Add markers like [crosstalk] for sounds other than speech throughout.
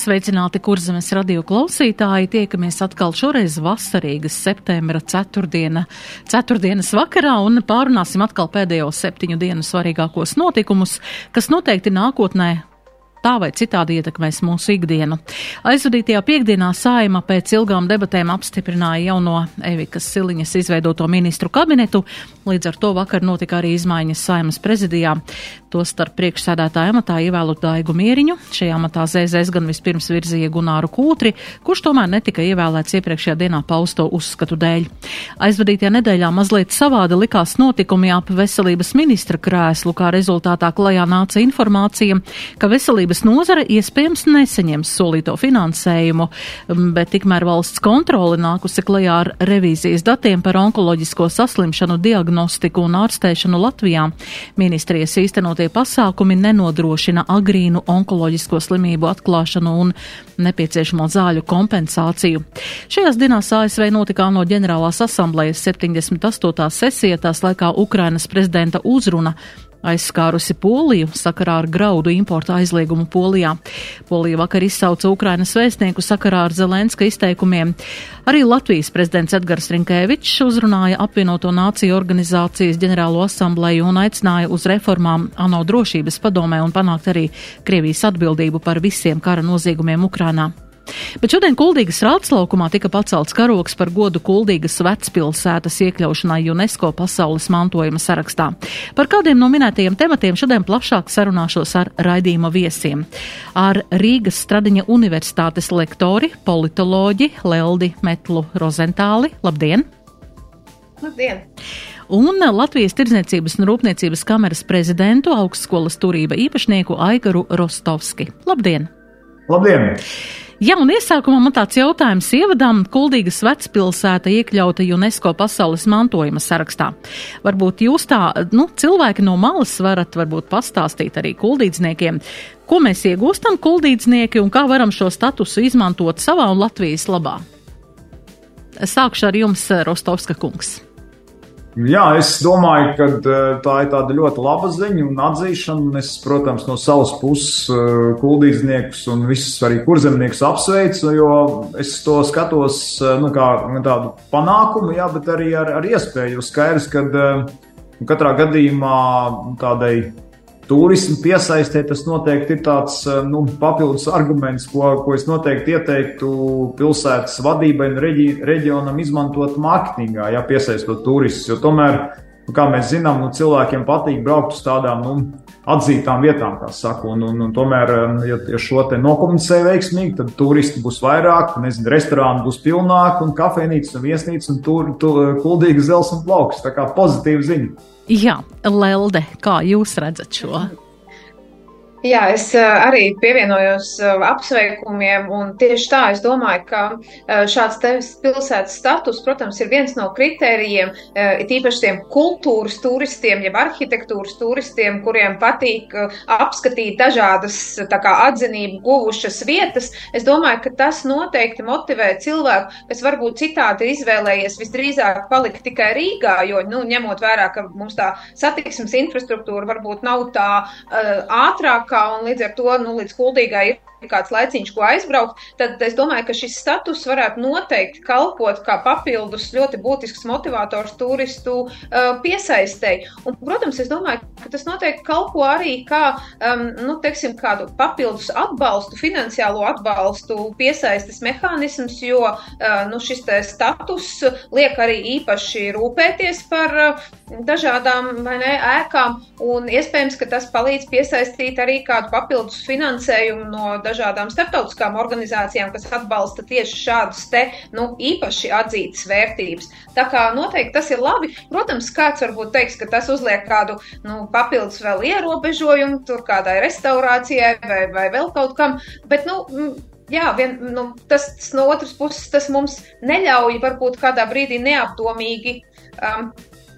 Sveicināti kurzemes radio klausītāji, tiekamies atkal šoreiz vasarīgas septembra ceturtdiena, ceturtdienas vakarā un pārunāsim atkal pēdējo septiņu dienu svarīgākos notikumus, kas noteikti nākotnē tā vai citādi ietekmēs mūsu ikdienu. Aizvadītajā piekdienā saima pēc ilgām debatēm apstiprināja jauno Evikas Siliņas izveidoto ministru kabinetu, līdz ar to vakar notika arī izmaiņas saimas prezidijā. Tostarp priekšsēdētāja amatā ievēlot Daigu Mieriņu, šajā amatā ZZS gan vispirms virzīja Gunāru Kūtri, kurš tomēr netika ievēlēts iepriekšējā dienā pausto uzskatu dēļ. Aizvadītajā nedēļā mazliet savādi likās notikumi ap veselības ministra krēslu, kā rezultātā klajā nāca informācija, ka veselības veselības nozare iespējams neseņems solīto finansējumu, bet tikmēr valsts kontrole nākusi klajā ar revīzijas datiem par onkoloģisko saslimšanu diagnostiku un ārstēšanu Latvijā. Ministrijas īstenotie pasākumi nenodrošina agrīnu onkoloģisko slimību atklāšanu un nepieciešamo zāļu kompensāciju. Šajās dienās ASV notika no ģenerālās asamblējas 78. sesija, tās laikā Ukrainas prezidenta uzruna aizskārusi Poliju sakarā ar graudu importu aizliegumu Polijā. Polija vakar izsauca Ukrainas vēstnieku sakarā ar Zelenska izteikumiem. Arī Latvijas prezidents Edgars Rinkēvičs uzrunāja apvienoto nāciju organizācijas ģenerālo asambleju un aicināja uz reformām ANO drošības padomē un panākt arī Krievijas atbildību par visiem kara noziegumiem Ukrainā. Bet šodien Kuldīgas rātslaukumā tika pacelts karoks par godu Kuldīgas vecpilsētas iekļaušanai UNESCO pasaules mantojuma sarakstā. Par kādiem no minētajiem tematiem šodien plašāk sarunāšos ar raidījuma viesiem. Ar Rīgas Stradiņa universitātes lektori, politoloģi Leldi Metlu Rozentāli. Labdien! Labdien! un Latvijas Tirdzniecības un Rūpniecības kameras prezidentu augstskolas turība īpašnieku Aigaru Rostovski. Labdien! Labdien! Jā, un iesākumā man tāds jautājums ievadām Kuldīgas vecpilsēta iekļauta UNESCO pasaules mantojuma sarakstā. Varbūt jūs tā, nu, cilvēki no malas varat varbūt pastāstīt arī kuldīdzniekiem, ko mēs iegūstam kuldīdznieki un kā varam šo statusu izmantot savā un Latvijas labā. Sākšu ar jums, Rostovska kungs. Jā, es domāju, ka eh, tā ir tāda ļoti laba ziņa un atzīšana. Es, protams, no savas puses eh, kuldīdzniekus un visus arī kurzemniekus apsveicu, jo es to skatos eh, nu, kā tādu panākumu, jā, bet arī ar, ar iespēju. Skaidrs, ka katrā gadījumā tādai turismu piesaistē, tas noteikti ir tāds eh, nu, papildus arguments, ko, ko es noteikti ieteiktu pilsētas vadībai un reģi, reģionam izmantot mārketingā, ja piesaistot turistus. Jo tomēr, nu, kā mēs zinām, nu, cilvēkiem patīk braukt uz tādām nu, atzītām vietām, kā saka. Un, un, un tomēr, eh, ja, ja šo te nokomunicē veiksmīgi, tad turisti būs vairāk, nezinu, restorāni būs pilnāki un kafejnīcas un viesnīcas un tur, tur kuldīgi zels un plauks. Tā kā pozitīva ziņa. Jā, Lelde, kā jūs redzat šo? Jā, es eh, arī pievienojos eh, apsveikumiem, un tieši tā es domāju, ka eh, šāds pilsētas status, protams, ir viens no kritērijiem, it īpaši tiem kultūras turistiem, jeb arhitektūras turistiem, kuriem patīk apskatīt dažādas kā, atzinību guvušas vietas. Es domāju, ka tas noteikti motivē cilvēku, kas varbūt citādi izvēlējies visdrīzāk palikt tikai Rīgā, jo, nu, ņemot vērā, ka mums tā satiksmes infrastruktūra varbūt nav tā uh, ātrāk, tālākā, un līdz ar to nu, līdz kuldīgai ir kāds laiciņš, ko aizbraukt, tad es domāju, ka šis status varētu noteikti kalpot kā papildus ļoti būtisks motivators turistu uh, piesaistēji. Un, protams, es domāju, ka tas noteikti kalpo arī kā, um, nu, teiksim, kādu papildus atbalstu, finansiālo atbalstu piesaistes mehānisms, jo, uh, nu, šis status liek arī īpaši rūpēties par uh, dažādām, vai ne, ēkām, un iespējams, ka tas palīdz piesaistīt arī kādu papildus finansējumu no dažādām starptautiskām organizācijām, kas atbalsta tieši šādus te nu, īpaši atzītas vērtības. Tā kā noteikti tas ir labi. Protams, kāds varbūt teiks, ka tas uzliek kādu nu, papildus vēl ierobežojumu tur kādai restaurācijai vai, vai vēl kaut kam, bet, nu, jā, vien, nu, tas, tas no otras puses tas mums neļauj varbūt kādā brīdī neapdomīgi um,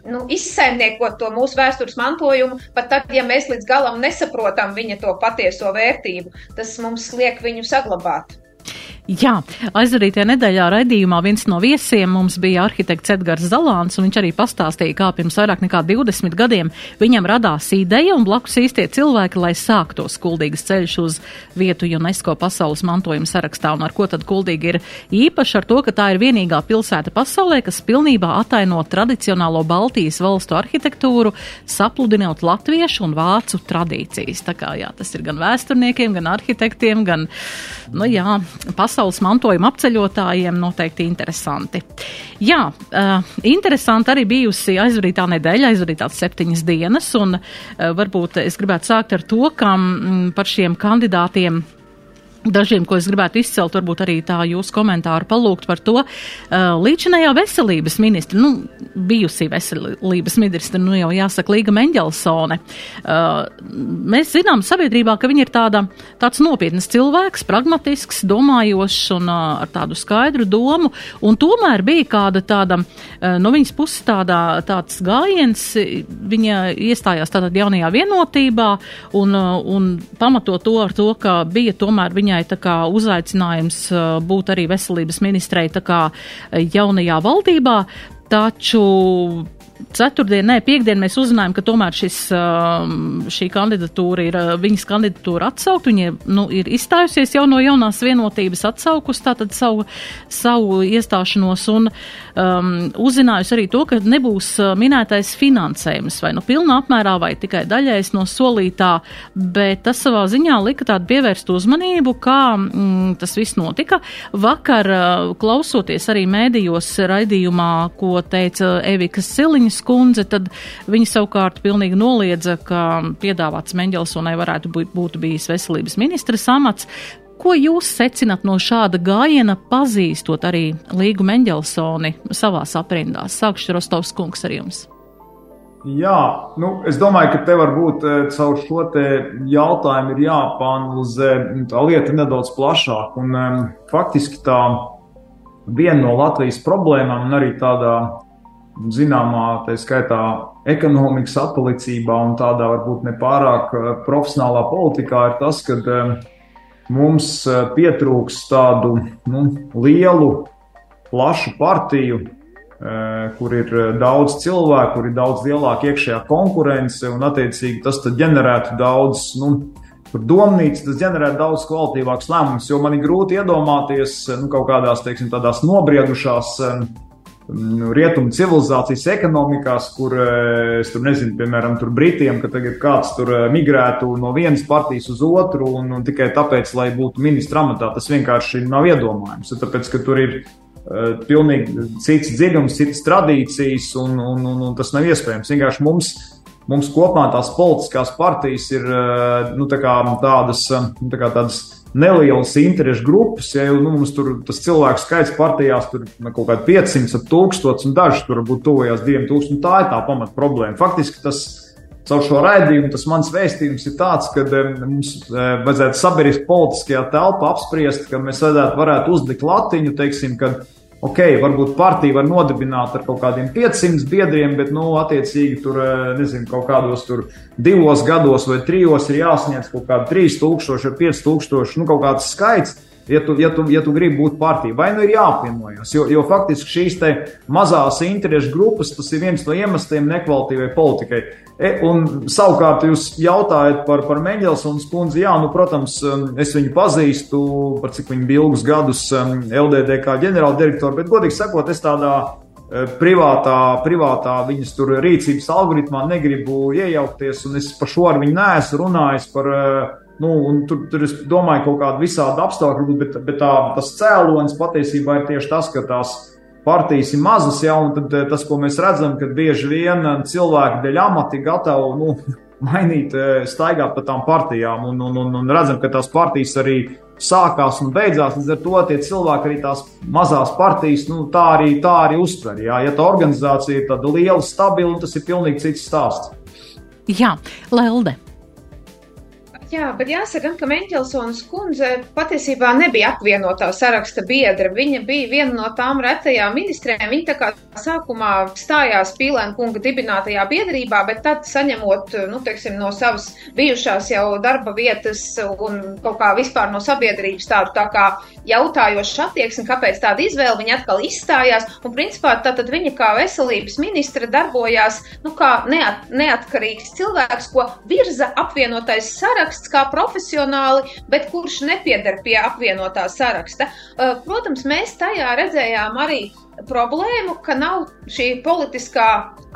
nu, izsaimniekot to mūsu vēstures mantojumu, pat tad, ja mēs līdz galam nesaprotam viņa to patieso vērtību, tas mums liek viņu saglabāt. Jā, aizvadītajā nedēļā raidījumā viens no viesiem mums bija arhitekts Edgars Zalāns, un viņš arī pastāstīja, kā pirms vairāk nekā 20 gadiem viņam radās ideja un blakus īstie cilvēki, lai sāktos kuldīgas ceļš uz vietu UNESCO pasaules mantojuma sarakstā, un ar ko tad kuldīgi ir īpaši ar to, ka tā ir vienīgā pilsēta pasaulē, kas pilnībā ataino tradicionālo Baltijas valstu arhitektūru, sapludinot latviešu un vācu tradīcijas. Tā kā jā, tas ir gan vēsturniekiem, gan arhitektiem, gan, nu jā, pasaules mantojuma apceļotājiem noteikti interesanti. Jā, uh, interesanti arī bijusi aizvadītā nedēļa, aizvadītās septiņas dienas, un uh, varbūt es gribētu sākt ar to, ka mm, par šiem kandidātiem Dažiem, ko es gribētu izcelt, varbūt arī tā jūsu komentāru palūgt par to. Līdzinājā veselības ministra, nu, bijusī veselības ministra, nu jau jāsaka Līga Mendelsone. Mēs zinām sabiedrībā, ka viņa ir tāda, tāds nopietnas cilvēks, pragmatisks, domājošs un ar tādu skaidru domu, un tomēr bija kāda tāda, no viņas puses tādā, tāds gājiens, viņa iestājās tādā jaunajā vienotībā un, un pamato to ar to, ka bija tomēr viņa viņai tā kā uzaicinājums uh, būt arī veselības ministrei tā kā jaunajā valdībā, taču ceturtdien, nē, piekdien mēs uzzinājām, ka tomēr šis, um, šī kandidatūra ir, uh, viņas kandidatūra atsaukt, viņa nu, ir izstājusies jau no jaunās vienotības atsaukus tātad savu, savu iestāšanos un um, uzzinājusi arī to, ka nebūs uh, minētais finansējums vai nu pilnā apmērā vai tikai daļais no solītā, bet tas savā ziņā lika tādu pievērstu uzmanību, kā mm, tas viss notika. Vakar, uh, klausoties arī mēdījos raidījumā, ko teica Evikas Siliņas kundze, tad viņa savukārt pilnīgi noliedza, ka piedāvāts Mendelsonai varētu būt, būt bijis veselības ministras amats. Ko jūs secināt no šāda gājiena, pazīstot arī Līgu Mendelsoni savās aprindās? Sākšu Rostovs kungs ar jums. Jā, nu, es domāju, ka te varbūt eh, caur šo jautājumu ir jāpanalizē tā lieta nedaudz plašāk. Un, um, faktiski tā viena no Latvijas problēmām un arī tādā zināmā, tā skaitā, ekonomikas atpalicībā un tādā varbūt nepārāk eh, profesionālā politikā ir tas, ka eh, mums eh, pietrūks tādu nu, lielu, plašu partiju, kur ir daudz cilvēku, kur ir daudz lielāka iekšējā konkurence, un attiecīgi tas ģenerētu daudz. Nu, Tur domnīca tas ģenerē daudz kvalitīvākus lēmumus, jo man ir grūti iedomāties nu, kaut kādās, teiksim, tādās nobriedušās Nu, rietumu civilizācijas ekonomikās, kur eh, es tur nezinu, piemēram, tur Britiem, ka tagad kāds tur eh, migrētu no vienas partijas uz otru un, un tikai tāpēc, lai būtu ministra amatā, tas vienkārši nav iedomājams. Tāpēc, ka tur ir uh, pilnīgi cits dziļums, citas tradīcijas un, un, un, un tas nav iespējams. Vienkārši mums mums kopumā tās politiskās partijas ir nu, tā tādas, nu, tā tādas nelielas interešu grupas. Ja jau nu, mums tur tas cilvēku skaits partijās tur ir kaut kādi 500, 1000, un daži tur varbūt tuvojās 2000. Tā ir tā pamat problēma. Faktiski tas. Caur šo raidījumu tas mans vēstījums ir tāds, ka mums vajadzētu sabiedriskajā politiskajā telpā apspriest, ka mēs varētu, varētu uzlikt latiņu, teiksim, kad ok, varbūt partija var nodibināt ar kaut kādiem 500 biedriem, bet, nu, attiecīgi, tur, eh, nezinu, kaut kādos tur divos gados vai trijos ir jāsniedz kaut kādi 3000 vai 5000, nu, kaut kāds skaits. Ja tu, ja, tu, ja tu gribi būt partija, vai nu ir jāapvienojas, jo, jo faktiski šīs mazās interešu grupas tas ir viens no iemesliem nekvalitīvai politikai. E, un savukārt jūs jautājat par, par Mendelsons kundzi. Jā, nu, protams, um, es viņu pazīstu, par cik viņa bija ilgus gadus um, LDD kā ģenerāldirektora, bet, godīgi sakot, es tādā e, privātā, privātā viņas tur rīcības algoritmā negribu iejaukties, un es par šo ar viņu neesmu runājis par. E, nu, tur, tur es domāju, ka kaut kāda visāda apstākļa, bet, bet tā, tas cēlonis patiesībā ir tieši tas, ka tās partijas ir mazas, ja, un tad, eh, tas, ko mēs redzam, ka bieži vien eh, cilvēki dēļ amati gatavi nu, [laughs] mainīt, eh, staigāt pa tām partijām, un, un, un, un redzam, ka tās partijas arī sākās un beidzās. Līdz ar to tie cilvēki arī tās mazās partijas, nu, tā arī, tā arī uztver. Jā. Ja tā organizācija ir tāda liela, stabila, tas ir pilnīgi cits stāsts. Jā, Lelde. Jā, bet jāsaka, ka Meņķelsons kundze patiesībā nebija apvienotā saraksta biedra. Viņa bija viena no tām retajām ministrēm. Viņa tā kā sākumā stājās Pīlēna kunga dibinātajā biedrībā, bet tad saņemot, nu, teiksim, no savas bijušās jau darba vietas un kaut kā vispār no sabiedrības tādu tā kā jautājošu attieksmi, kāpēc tāda izvēle, viņa atkal izstājās, un principā tātad viņa kā veselības ministra darbojās, nu, kā neat, neatkarīgs cilvēks, ko virza apvienotais saraksts kā profesionāli, bet kurš nepieder pie apvienotā saraksta. Protams, mēs tajā redzējām arī problēmu, ka nav šī politiskā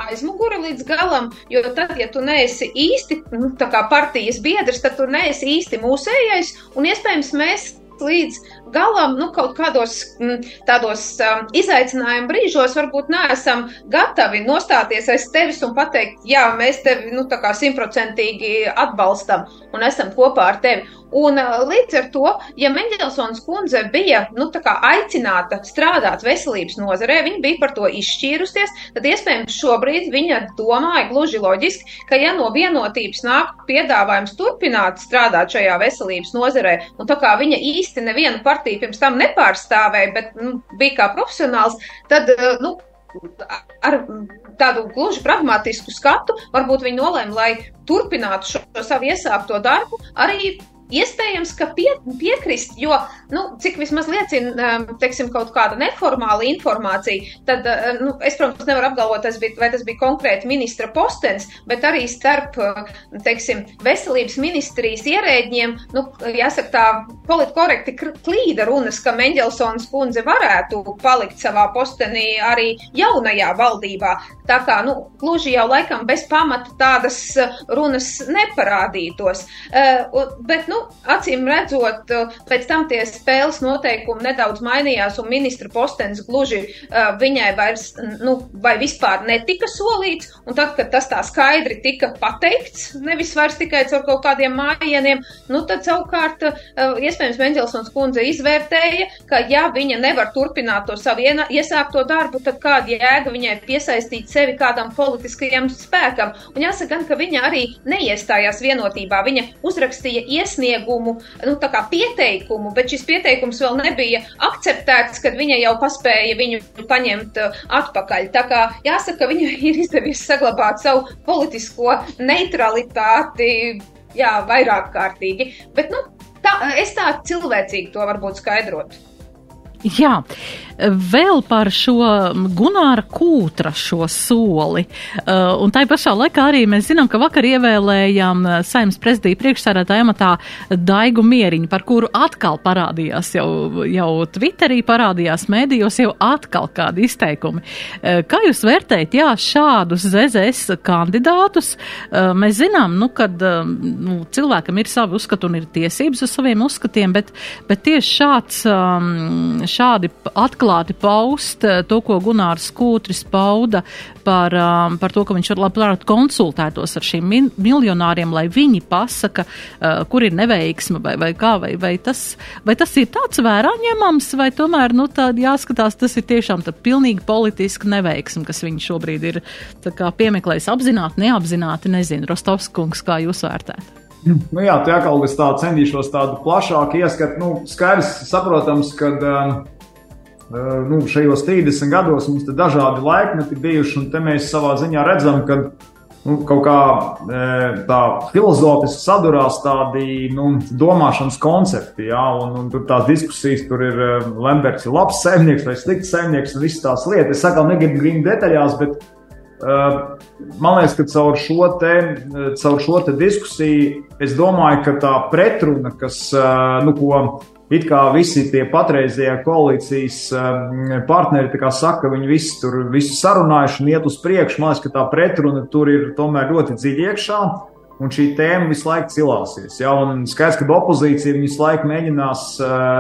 aizmugure līdz galam, jo tad, ja tu neesi īsti nu, partijas biedrs, tad tu neesi īsti mūsējais, un iespējams mēs līdz galam, nu, kaut kādos m, tādos um, izaicinājumu brīžos varbūt neesam gatavi nostāties aiz tevis un pateikt, jā, mēs tevi, nu, tā kā simtprocentīgi atbalstam un esam kopā ar tevi. Un uh, līdz ar to, ja Mendelsons kundze bija, nu, aicināta strādāt veselības nozarē, viņa bija par to izšķīrusies, tad iespējams šobrīd viņa domāja gluži loģiski, ka ja no vienotības nāk piedāvājums turpināt strādāt šajā veselības nozarē, un tā kā viņa īsti nevienu par partiju pirms tam nepārstāvēja, bet nu, bija kā profesionāls, tad eh, nu, ar tādu gluži pragmatisku skatu varbūt viņi nolēma, lai turpinātu šo, šo savu iesākto darbu, arī Iespējams, ka pie, piekrist, jo, nu, cik vismaz liecina, um, teiksim, kaut kāda neformāla informācija, tad, uh, nu, es, protams, nevaru apgalvot, tas bija, vai tas bija konkrēti ministra postens, bet arī starp, uh, teiksim, veselības ministrijas ierēģiem, nu, jāsaka tā, politkorekti klīda runas, ka Mendelsons kundze varētu palikt savā postenī arī jaunajā valdībā. Tā kā, nu, gluži jau laikam bez pamata tādas uh, runas neparādītos. Bet, nu, nu, acīm redzot, uh, pēc tam tie spēles noteikumi nedaudz mainījās, un ministra postenis gluži uh, viņai vairs, nu, vai vispār netika solīts. Un tad, kad tas tā skaidri tika pateikts, nevis vairs tikai caur kaut kādiem mājieniem, nu, tad savukārt, uh, iespējams, Mendelsons kundze izvērtēja, ka, ja viņa nevar turpināt to savu iesākto darbu, tad kāda jēga viņai piesaistīt sevi kādam politiskajam spēkam. Un jāsaka gan, ka viņa arī neiestājās vienotībā. Viņa uzrakstīja iesniegumu iesniegumu, nu, tā kā pieteikumu, bet šis pieteikums vēl nebija akceptēts, kad viņa jau paspēja viņu paņemt uh, atpakaļ. Tā kā jāsaka, viņa ir izdevies saglabāt savu politisko neutralitāti, jā, vairāk kārtīgi. Bet, nu, tā, es tā cilvēcīgi to varbūt skaidrotu. Jā, vēl par šo Gunāra Kūtra šo soli. Uh, un tai pašā laikā arī mēs zinām, ka vakar ievēlējām uh, saimnes prezidiju priekšsārētāju amatā Daigu Mieriņu, par kuru atkal parādījās jau, jau Twitterī, parādījās mēdījos jau atkal kādi izteikumi. Uh, kā jūs vērtējat, jā, šādus ZZS kandidātus? Mēs zinām, nu, kad nu, cilvēkam ir savi uzskati un ir tiesības uz saviem uzskatiem, bet, bet tieši šāds um, šādi atklāti paust eh, to, ko Gunārs Kūtris pauda par, um, par to, ka viņš labprāt konsultētos ar šīm miljonāriem, lai viņi pasaka, uh, kur ir neveiksme vai, vai kā, vai, vai, tas, vai tas ir tāds vērā ņemams, vai tomēr, nu, tād jāskatās, tas ir tiešām tā pilnīgi politiska neveiksme, kas viņu šobrīd ir piemeklējis apzināti, neapzināti, nezinu, Rostovskungs, kā jūs vērtējat? [laughs] Nu jā, tā kā es tā centīšos tādu plašāku ieskatu, nu, skaidrs, saprotams, ka nu, šajos 30 gados mums ir dažādi laikmeti bijuši, un te mēs savā ziņā redzam, ka nu, kaut kā tā filozofiski sadurās tādi nu, domāšanas koncepti, jā, un, un tur tās diskusijas, tur ir Lemberts ir labs saimnieks vai slikts saimnieks un visas tās lietas. Es atkal negribu grīmt detaļās, bet Man liekas, ka caur šo, te, caur šo te diskusiju es domāju, ka tā pretruna, kas, nu, ko it kā visi tie patreizējie koalīcijas partneri saka, viņi visi tur visu sarunājuši un iet uz priekšu, man liekas, ka tā pretruna tur ir tomēr ļoti dziļi iekšā. Un šī tēma visu laiku cilāsies. Ja? Skaidrs, ka opozīcija visu laiku mēģinās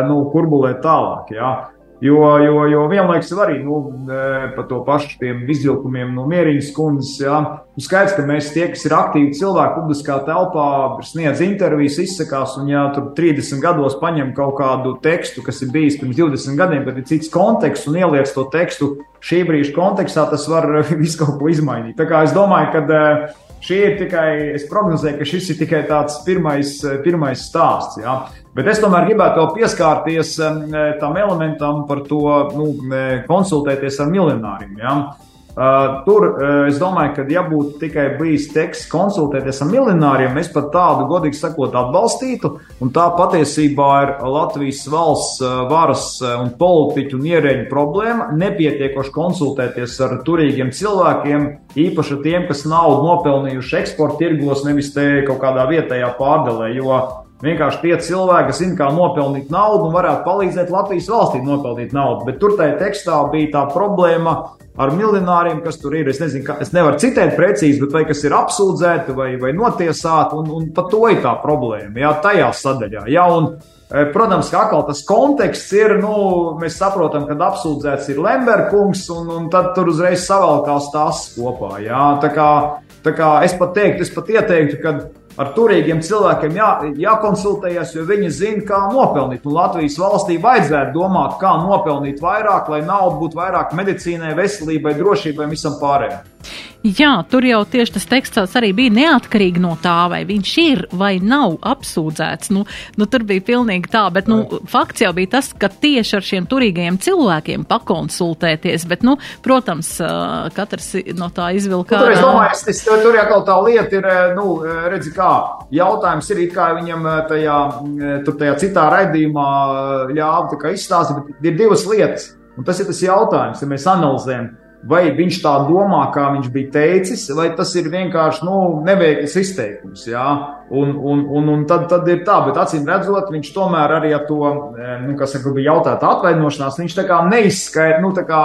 nu, kurbulēt tālāk. Ja? Jo, jo, jo vienlaikus arī nu, e, par to pašu tiem izvilkumiem no mierīgas kundzes. Jā. Nu, skaidrs, ka mēs tie, kas ir aktīvi cilvēki publiskā telpā, sniedz intervijas, izsakās, un ja tur 30 gados paņem kaut kādu tekstu, kas ir bijis pirms 20 gadiem, bet ir cits konteksts un ieliec to tekstu šī brīža kontekstā, tas var [laughs] visu kaut ko izmainīt. Tā kā es domāju, ka e, šī ir tikai, es prognozēju, ka šis ir tikai tāds pirmais, pirmais stāsts. Ja? Bet es tomēr gribētu vēl pieskārties tam elementam par to, nu, konsultēties ar miljonāriem. Ja? Uh, tur uh, es domāju, ka, ja būtu tikai bijis teksts konsultēties ar miljonāriem, mēs pat tādu, godīgi sakot, atbalstītu. Un tā patiesībā ir Latvijas valsts uh, varas un politiķu un ierēģu problēma. Nepietiekoši konsultēties ar turīgiem cilvēkiem, īpaši tiem, kas naudu nopelnījuši eksporta tirgos, nevis te kaut kādā vietējā pārdalē. Jo Vienkārši tie cilvēki, kas zina, kā nopelnīt naudu un varētu palīdzēt Latvijas valstī nopelnīt naudu. Bet tur tajā tekstā bija tā problēma ar miljonāriem, kas tur ir. Es nezinu, kā, es nevaru citēt precīzi, bet vai kas ir apsūdzēti vai, vai notiesāti, un, un pat to ir tā problēma, jā, tajā sadaļā. Jā, un, e, Protams, ka atkal tas konteksts ir, nu, mēs saprotam, ka apsūdzēts ir Lemberkungs, un, un tad tur uzreiz savalkās tās kopā. Jā. Tā kā, tā kā es pat teiktu, es pat ieteiktu, ka ar turīgiem cilvēkiem jā, jākonsultējas, jo viņi zina, kā nopelnīt. Un Latvijas valstī vajadzētu domāt, kā nopelnīt vairāk, lai nauda būtu vairāk medicīnai, veselībai, drošībai un visam pārējiem. Jā, tur jau tieši tas teksts arī bija neatkarīgi no tā, vai viņš ir vai nav apsūdzēts. Nu, nu, tur bija pilnīgi tā, bet nu, fakts jau bija tas, ka tieši ar šiem turīgajiem cilvēkiem pakonsultēties, bet, nu, protams, katrs no tā izvilka. Nu, tur, es domāju, es, es, tur jau tā lieta ir, nu, redzi, kā jautājums ir, kā viņam tajā, tur tajā citā raidījumā ļāva izstāstīt, bet ir divas lietas. Un tas ir tas jautājums, ja mēs analizējam vai viņš tā domā, kā viņš bija teicis, vai tas ir vienkārši nu, neveikls izteikums. Jā? Un, un, un, un tad, tad ir tā, bet acīm redzot, viņš tomēr arī ar to, eh, nu, kas saka, bija jautāta atvainošanās, viņš tā kā neizskaidroja, nu, tā kā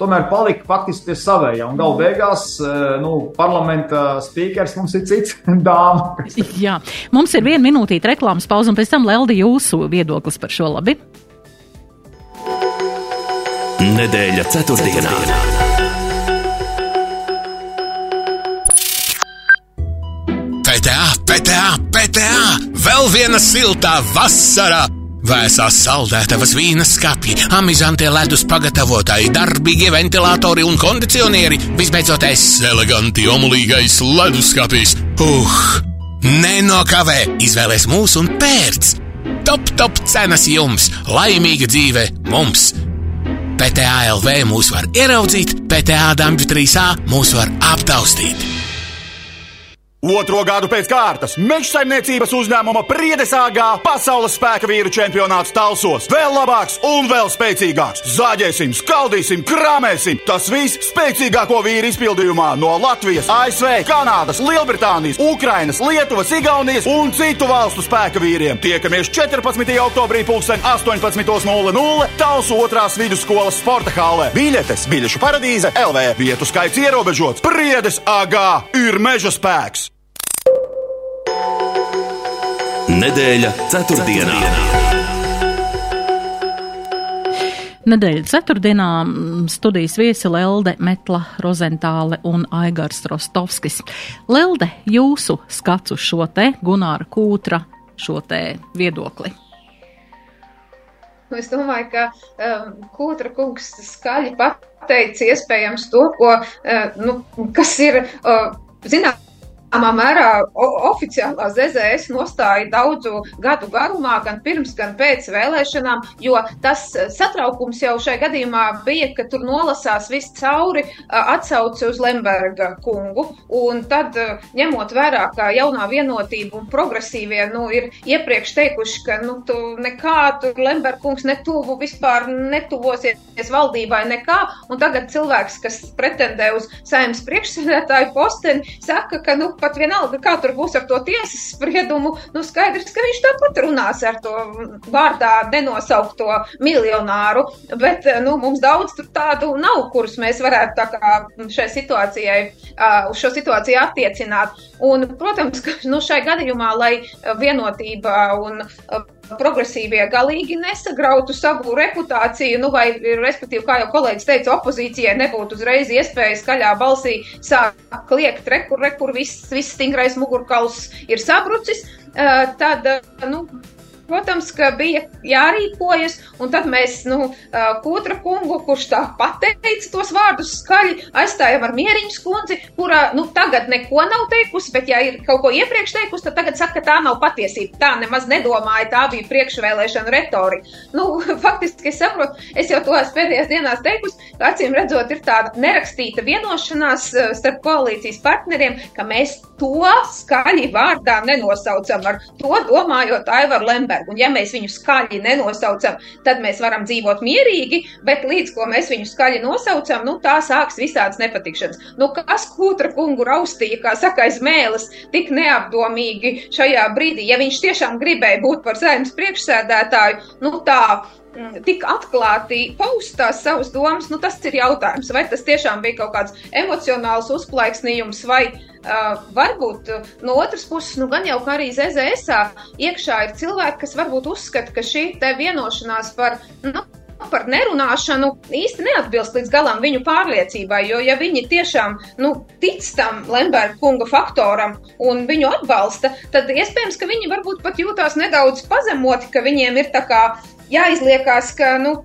tomēr palika faktiski pie savējā. Un galu beigās, eh, nu, parlamenta spīkers mums ir cits [laughs] dāma. Jā, mums ir viena minūtīta reklāmas pauze, un pēc tam Leldi jūsu viedoklis par šo labi. Nedēļa ceturtdienā. ceturtdienā. Vēl viena siltā vasara! Vēsās saldētavas vīna skāpji, amizantie ledus pagatavotāji, darbīgie ventilatori un kondicionieri, visbeidzot es eleganti omulīgais leduskapis. Uh! Nenokavē, izvēlēs mūsu un pērc! Top, top cenas jums, laimīga dzīve mums! PTA LV mūs var ieraudzīt, PTA Dampļu 3A mūs var aptaustīt! Otro gadu pēc kārtas mežsaimniecības uzņēmuma Priedesāgā pasaules spēka vīru čempionāts Talsos. Vēl labāks un vēl spēcīgāks. Zāģēsim, skaldīsim, krāmēsim. Tas viss spēcīgāko vīru izpildījumā no Latvijas, ASV, Kanādas, Lielbritānijas, Ukrainas, Lietuvas, Igaunijas un citu valstu spēka vīriem. Tiekamies 14. oktobrī 18.00 Talsu otrās vidusskolas sporta hālē. Biļetes biļešu paradīze LV. Vietu skaits ierobežots. Priedes AGā ir meža spēks. Nedēļa ceturtdienā. Nedēļa ceturtdienā studijas viesi Lelde Metla Rozentāle un Aigars Rostovskis. Lelde, jūsu skats uz šo te Gunāra Kūtra šo te viedokli. Nu, es domāju, ka um, Kūtra kungs skaļi pateica iespējams to, ko, uh, nu, kas ir, uh, zināt, Zināmā mērā oficiālā ZZS nostāja daudzu gadu garumā, gan pirms, gan pēc vēlēšanām, jo tas satraukums jau šai gadījumā bija, ka tur nolasās viss cauri atsauci uz Lemberga kungu, un tad ņemot vērā, ka jaunā vienotība un progresīvie nu, ir iepriekš teikuši, ka nu, tu nekā tur Lemberga kungs netuvu vispār netuvosies valdībai nekā, un tagad cilvēks, kas pretendē uz saimnes priekšsēdētāju posteni, saka, ka nu, pat vienalga, kā tur būs ar to tiesas spriedumu, nu skaidrs, ka viņš tāpat runās ar to vārdā nenosaukto miljonāru, bet, nu, mums daudz tur tādu nav, kurus mēs varētu tā kā šai situācijai, uz šo situāciju attiecināt. Un, protams, ka, nu, šai gadījumā, lai vienotība un progresīvie galīgi nesagrautu savu reputāciju, nu, vai, respektīvi, kā jau kolēģis teica, opozīcijai nebūtu uzreiz iespēja skaļā balsī sākt kliegt, rekur, rekur, viss, viss stingrais mugurkauls ir sabrucis, tad, nu, protams, ka bija jārīkojas, un tad mēs, nu, Kūtra kungu, kurš tā pateica tos vārdus skaļi, aizstājam ar mieriņu skundzi, kurā, nu, tagad neko nav teikusi, bet ja ir kaut ko iepriekš teikusi, tad tagad saka, ka tā nav patiesība. Tā nemaz nedomāja, tā bija priekšvēlēšana retorika. Nu, [laughs] faktiski es saprotu, es jau to esmu pēdējās dienās teikusi, ka acīm redzot ir tāda nerakstīta vienošanās starp koalīcijas partneriem, ka mēs to skaļi vārdā nenosaucam ar to domājot Aivaru Lembergu. Un ja mēs viņu skaļi nenosaucam, tad mēs varam dzīvot mierīgi, bet līdz ko mēs viņu skaļi nosaucam, nu tā sāks visādas nepatikšanas. Nu, kas kūtra kungu raustīja, kā saka, aiz mēles, tik neapdomīgi šajā brīdī, ja viņš tiešām gribēja būt par saimnes priekšsēdētāju, nu tā Mm, tik atklāti paust tās savas domas, nu tas ir jautājums, vai tas tiešām bija kaut kāds emocionāls uzplaiksnījums, vai uh, varbūt no otras puses, nu gan jau kā arī ZZSā iekšā ir cilvēki, kas varbūt uzskata, ka šī te vienošanās par, nu, par nerunāšanu īsti neatbilst līdz galam viņu pārliecībai. Jo, ja viņi tiešām nu, tic tam Lemberga kunga faktoram un viņu atbalsta, tad iespējams, ka viņi varbūt pat jūtās nedaudz pazemoti, ka viņiem ir tā kā jāizliekās, ka nu,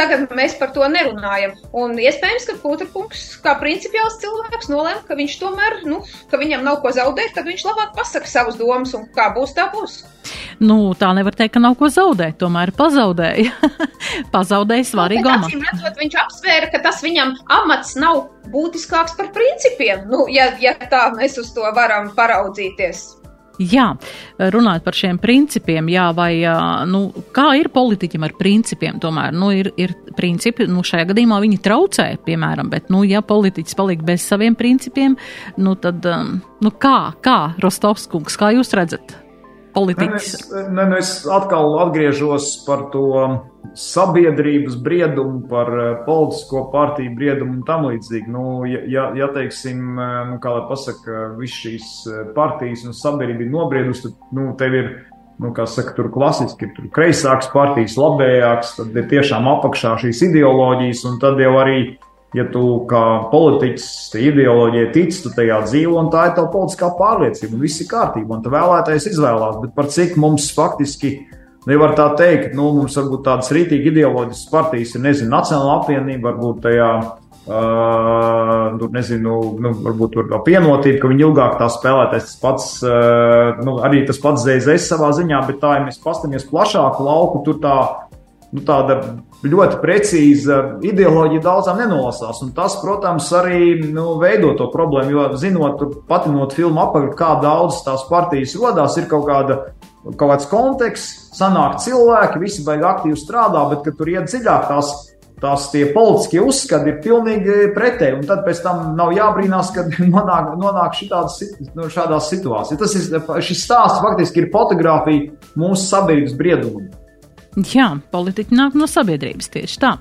tagad mēs par to nerunājam. Un iespējams, ka Putrakungs, kā principiāls cilvēks, nolēma, ka viņš tomēr, nu, ka viņam nav ko zaudēt, tad viņš labāk pasaka savas domas un kā būs, tā būs. Nu, tā nevar teikt, ka nav ko zaudēt. Tomēr pazaudēja. [laughs] pazaudēja svarīgu nu, amatu. Redzot, viņš apsvēra, ka tas viņam amats nav būtiskāks par principiem. Nu, ja, ja tā mēs uz to varam paraudzīties. Jā, runājot par šiem principiem, jā, vai nu, kā ir politiķim ar principiem, tomēr nu, ir, ir principi, nu, šajā gadījumā viņi traucē, piemēram, bet, nu, ja politiķis paliek bez saviem principiem, nu, tad, nu, kā, kā Rostovskungs, kā jūs redzat? Politiķis. Ne, ne, ne, es atkal atgriežos par to sabiedrības briedumu, par eh, politisko partiju briedumu un tam līdzīgi. Nu, ja, ja, teiksim, eh, nu, kā lai pasaka, viss šīs eh, partijas un sabiedrība ir nobriedusi, tad nu, tev ir. Nu, kā saka, tur klasiski ir kreisāks partijas, labējāks, tad ir tiešām apakšā šīs ideoloģijas, un tad jau arī uh, ja tu kā politiķis ideoloģijai tic, tu tajā dzīvo, un tā ir tava politiskā pārliecība, un viss ir kārtībā, un tu vēlētais izvēlās. Bet par cik mums faktiski nevar tā teikt, nu, mums varbūt tādas rītīgi ideoloģiskas partijas ir, nezinu, Nacionāla apvienība, varbūt tajā. Uh, tur nezinu, nu, varbūt tur vēl pienotība, ka viņi ilgāk tā spēlēties. Tas pats, uh, nu, arī tas pats ZZS savā ziņā, bet tā, ja mēs paskatāmies plašāku lauku, tur tā nu, tāda ļoti precīza ideoloģija daudzām nenolasās. Tas, protams, arī nu, veido to problēmu. Jo, zinot, patinot filmu apakšā, kā daudz tās partijas rodās, ir kaut, kāda, kaut kāds konteksts, sanāk cilvēki, visi baigi aktīvi strādā, bet, kad tur iet dziļāk, tās, tās politiskie uzskati ir pilnīgi pretēji. Tad pēc tam nav jābrīnās, kad [laughs] nonāk, nonāk šitādas, nu, šādās situācijās. Tas ir, šis stāsts faktiski ir fotografija mūsu sabiedrības briedumam. Jā, politiķi nāk no sabiedrības tieši tā.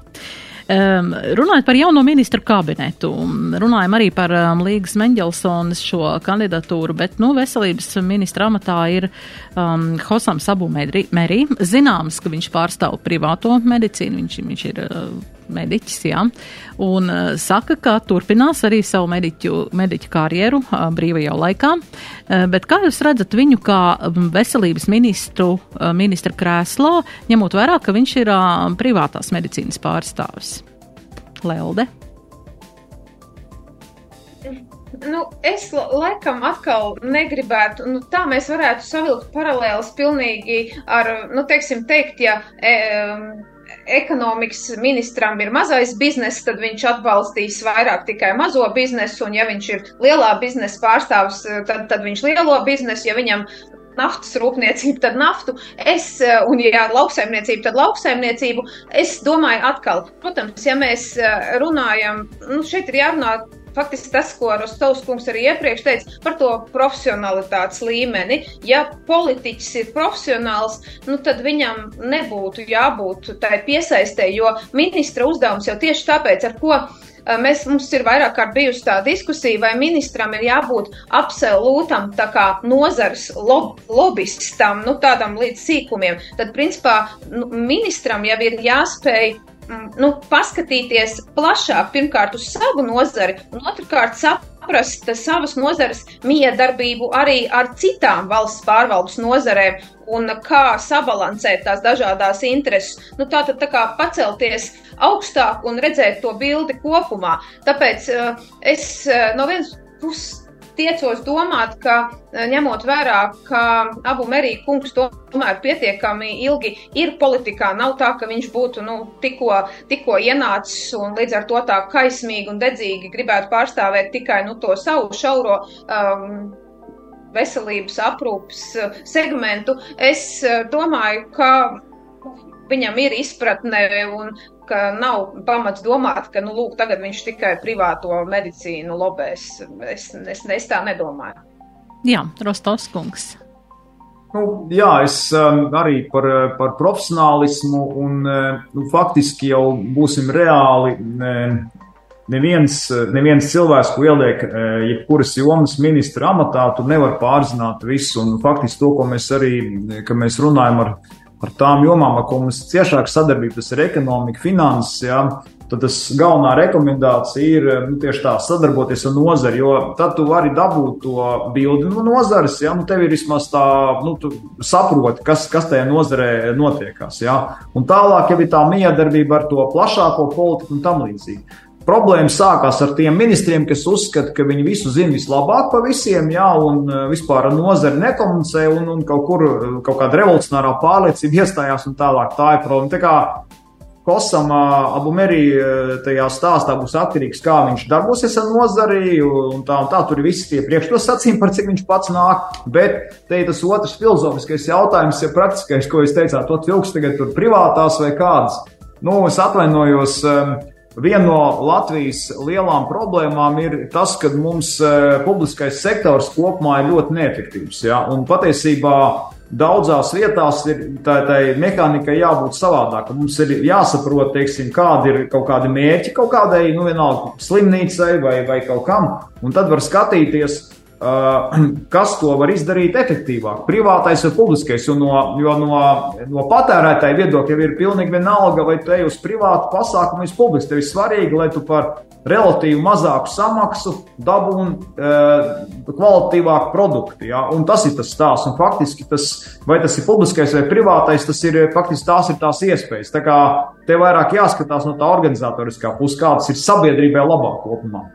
Um, runājot par jauno ministru kabinetu, runājam arī par um, Līgas Mendelsons šo kandidatūru, bet, nu, veselības ministra amatā ir um, Hosam Sabu Merī. Zināms, ka viņš pārstāv privāto medicīnu, viņš, viņš ir uh, mediķis, jā, un uh, saka, ka turpinās arī savu mediķu, mediķu karjeru uh, brīvajā laikā. Uh, bet kā jūs redzat viņu kā veselības ministru, uh, ministra krēslā, ņemot vērā, ka viņš ir uh, privātās medicīnas pārstāvis? Lelde? Nu, es laikam atkal negribētu, nu, tā mēs varētu savilkt paralēlus pilnīgi ar, nu, teiksim, teikt, ja. E, ekonomikas ministram ir mazais bizness, tad viņš atbalstīs vairāk tikai mazo biznesu, un ja viņš ir lielā biznesa pārstāvs, tad, tad viņš lielo biznesu, ja viņam naftas rūpniecību, tad naftu, es, un ja lauksaimniecību, tad lauksaimniecību. Es domāju, atkal, protams, ja mēs runājam, nu, šeit ir jārunā faktiski tas, ko Rostovs kungs arī iepriekš teica par to profesionalitātes līmeni. Ja politiķis ir profesionāls, nu, tad viņam nebūtu jābūt tai piesaistē, jo ministra uzdevums jau tieši tāpēc, ar ko mēs, mums ir vairāk kārt bijusi tā diskusija, vai ministram ir jābūt absolūtam tā kā nozars lob, lobistam, nu tādam līdz sīkumiem. Tad, principā, nu, ministram jau ir jāspēj nu, paskatīties plašāk, pirmkārt, uz savu nozari, un otrkārt, saprast saprast savas nozares miedarbību arī ar citām valsts pārvaldes nozarēm un kā sabalansēt tās dažādās intereses. Nu, tā tad tā kā pacelties augstāk un redzēt to bildi kopumā. Tāpēc uh, es uh, no vienas puses tiecos domāt, ka eh, ņemot vērā, ka abu Merija kungs tomēr pietiekami ilgi ir politikā, nav tā, ka viņš būtu nu, tikko, tikko ienācis un līdz ar to tā kaismīgi un dedzīgi gribētu pārstāvēt tikai nu, to savu šauro. Um, Veselības aprūpas eh, segmentu. Es eh, domāju, ka viņam ir izpratne un ka nav pamats domāt, ka nu, lūk, tagad viņš tikai privāto medicīnu lobēs. Es, es, es tā nedomāju. Jā, Rostovskungs. Nu, jā, es um, arī par, par profesionālismu un uh, nu, faktiski jau būsim reāli. Neviens, neviens cilvēks, ko ieliek uh, jebkuras jomas ministra amatā, tu nevar pārzināt visu. Un faktiski to, ko mēs arī, ka mēs runājam ar ar tām jomām, ar ko mums ir ciešāka sadarbība, tas ir ekonomika, finanses. Ja, tad tas galvenā rekomendācija ir nu, tieši tā, sadarboties ar nozari, jo tad tu vari dabūt to bildi no nozares, ja nu, tev ir vismaz tā, nu, tu saproti, kas, kas tajā nozarē notiekās. Ja. Un tālāk jau ir tā miedarbība ar to plašāko politiku un tam līdzīgi. Problēma sākās ar tiem ministriem, kas uzskata, ka viņi visu zina vislabāk par visiem, jā, un e, vispār ar nozari nekomunicē, un, un kaut kur e, kaut kāda revolucionārā pārliecība iestājās, un tālāk tā ir problēma. Tā kā Kosam abu merī e, tajā stāstā būs atkarīgs, kā viņš darbosies ar nozari, un tā, un tā tur ir visi tie priekšnosacījumi, par cik viņš pats nāk. Bet te ir tas otrs filozofiskais jautājums, ja praktiskais, ko jūs teicāt, to vilks tagad tur privātās vai kādas. Nu, es atvainojos. Um, Viena no Latvijas lielām problēmām ir tas, ka mums e, publiskais sektors kopumā ir ļoti neefektīvs. Ja? Un patiesībā daudzās vietās ir tā, tā mehānika jābūt savādākai. Mums ir jāsaprot, teiksim, kādi ir kaut kādi mērķi kaut kādai, nu, vienalga slimnīcai vai, vai kaut kam. Un tad var skatīties, kas to var izdarīt efektīvāk, privātais vai publiskais. No, jo no, no patērētāja viedokļa ir pilnīgi vienalga, vai tu ej uz privātu pasākumu vai publiski. Tev ir svarīgi, lai tu par relatīvi mazāku samaksu dabūtu uh, kvalitatīvāku produktu. Ja? Un tas ir tas stāsts. Un faktiski tas, vai tas ir publiskais vai privātais, tas ir faktiski tās ir tās iespējas. Tā kā tev vairāk jāskatās no tā organizatoriskā puses, kādas ir sabiedrībai labāk kopumā.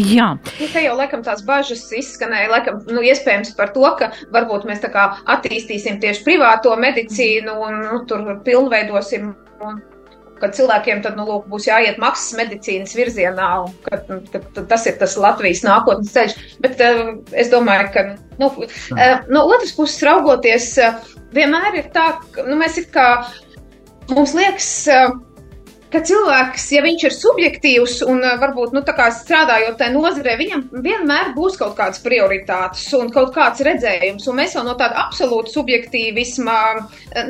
Jā. Nu, te jau laikam tās bažas izskanēja, laikam, nu, iespējams par to, ka varbūt mēs tā kā attīstīsim tieši privāto medicīnu un nu, tur pilnveidosim. Un, kad cilvēkiem tad, nu, lūk, būs jāiet maksas medicīnas virzienā, un ka, ka, ka tas ir tas Latvijas nākotnes ceļš. Bet uh, es domāju, ka nu, uh, no otras puses raugoties, uh, vienmēr ir tā, ka nu, mēs it kā mums liekas. Uh, ka cilvēks, ja viņš ir subjektīvs un varbūt nu, strādājot tajā nozarē, viņam vienmēr būs kaut kādas prioritātes un kaut kāds redzējums. Un mēs jau no tāda absolūta subjektīvisma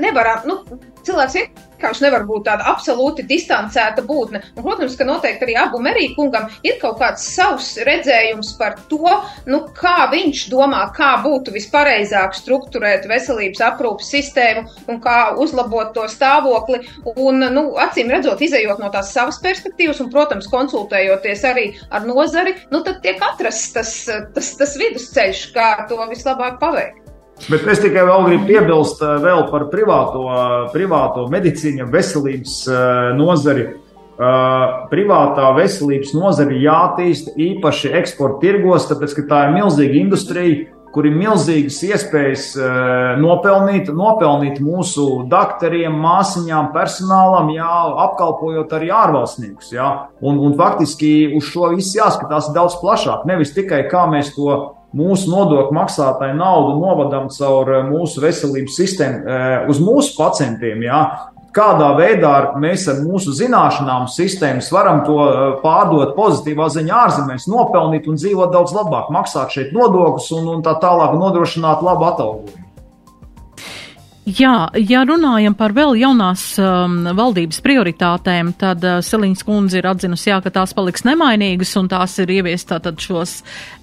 nevaram. Nu, cilvēks vienkārši nevar būt tāda absolūti distancēta būtne. Un, protams, ka noteikti arī abu Meriju kungam ir kaut kāds savs redzējums par to, nu, kā viņš domā, kā būtu vispareizāk strukturēt veselības aprūpas sistēmu un kā uzlabot to stāvokli. Un, nu, acīm redzot, izējot no tās savas perspektīvas un, protams, konsultējoties arī ar nozari, nu, tad tiek atrasts tas, tas, tas vidusceļš, kā to vislabāk paveikt. Bet es tikai vēl gribu piebilst eh, vēl par privāto, privāto medicīnu, veselības eh, nozari. Eh, privātā veselības nozari jātīsta īpaši eksporta tirgos, tāpēc ka tā ir milzīga industrija, kur ir milzīgas iespējas nopelnīt, nopelnīt mūsu doktoriem, māsiņām, personālam, jā, apkalpojot arī ārvalstniekus. Jā. Un, un faktiski uz šo visu jāskatās daudz plašāk. Nevis tikai kā mēs to mūsu nodokļu maksātāju naudu novadām caur eh, mūsu veselības sistēmu eh, uz mūsu pacientiem. Jā. Kādā veidā mēs ar mūsu zināšanām, sistēmas varam to eh, pārdot pozitīvā ziņā ārzemēs, nopelnīt un dzīvot daudz labāk, maksāt šeit nodokļus un, un tā tālāk nodrošināt labu atalgojumu. Jā, ja runājam par vēl jaunās um, valdības prioritātēm, tad uh, Selīns kundze ir atzinusi, jā, ka tās paliks nemainīgas un tās ir ieviest tātad šos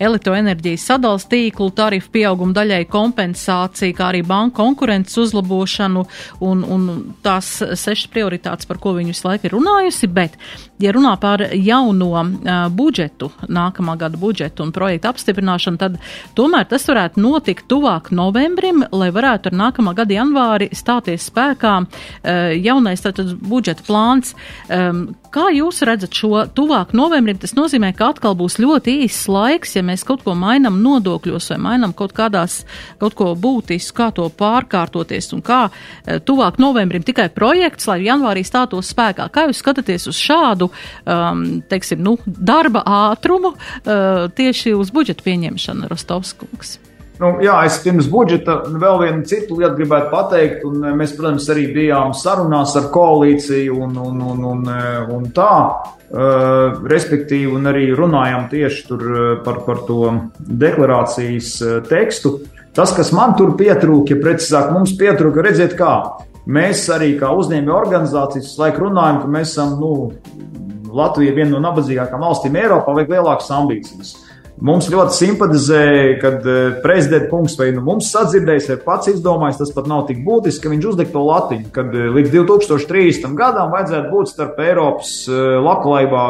elektroenerģijas sadals tīklu, tarifu pieaugumu daļai kompensāciju, kā arī banku konkurences uzlabošanu un, un tās sešas prioritātes, par ko viņu visu laiku ir runājusi, bet, ja runā par jauno uh, budžetu, nākamā gada budžetu un projektu apstiprināšanu, tad tomēr tas varētu notikt tuvāk novembrim, lai varētu ar nākamā gada janvāru janvāri stāties spēkā eh, jaunais tātad budžeta plāns. Kā jūs redzat šo tuvāk novembrim? Tas nozīmē, ka atkal būs ļoti īsts laiks, ja mēs kaut ko mainam nodokļos vai mainam kaut kādās, kaut ko būtisku, kā to pārkārtoties un kā eh, tuvāk novembrim tikai projekts, lai janvārī stātos spēkā. Kā jūs skatāties uz šādu, um, teiksim, nu, darba ātrumu uh, tieši uz budžeta pieņemšanu, Rostovskungs? Nu, jā, es pirms budžeta vēl vienu citu lietu gribētu pateikt. Un eh, mēs, protams, arī bijām sarunās ar koalīciju un, un, un, un, eh, un tā. Uh, respektīvi, un arī runājām tieši par, par to deklarācijas tekstu. Tas, kas man tur pietrūka, ja precīzāk mums pietrūka, redziet, kā mēs arī kā uzņēmēju organizācijas laiku runājam, ka mēs esam nu, Latvija viena no nabadzīgākām valstīm Eiropā, vajag lielākas ambīcijas. Mums ļoti simpatizēja, kad eh, prezidents kungs vai nu mums sadzirdējis, vai pats izdomājis, tas pat nav tik būtiski, ka viņš uzliek to latiņu, kad eh, līdz 2030. gadam vajadzētu būt starp Eiropas eh, labklājībā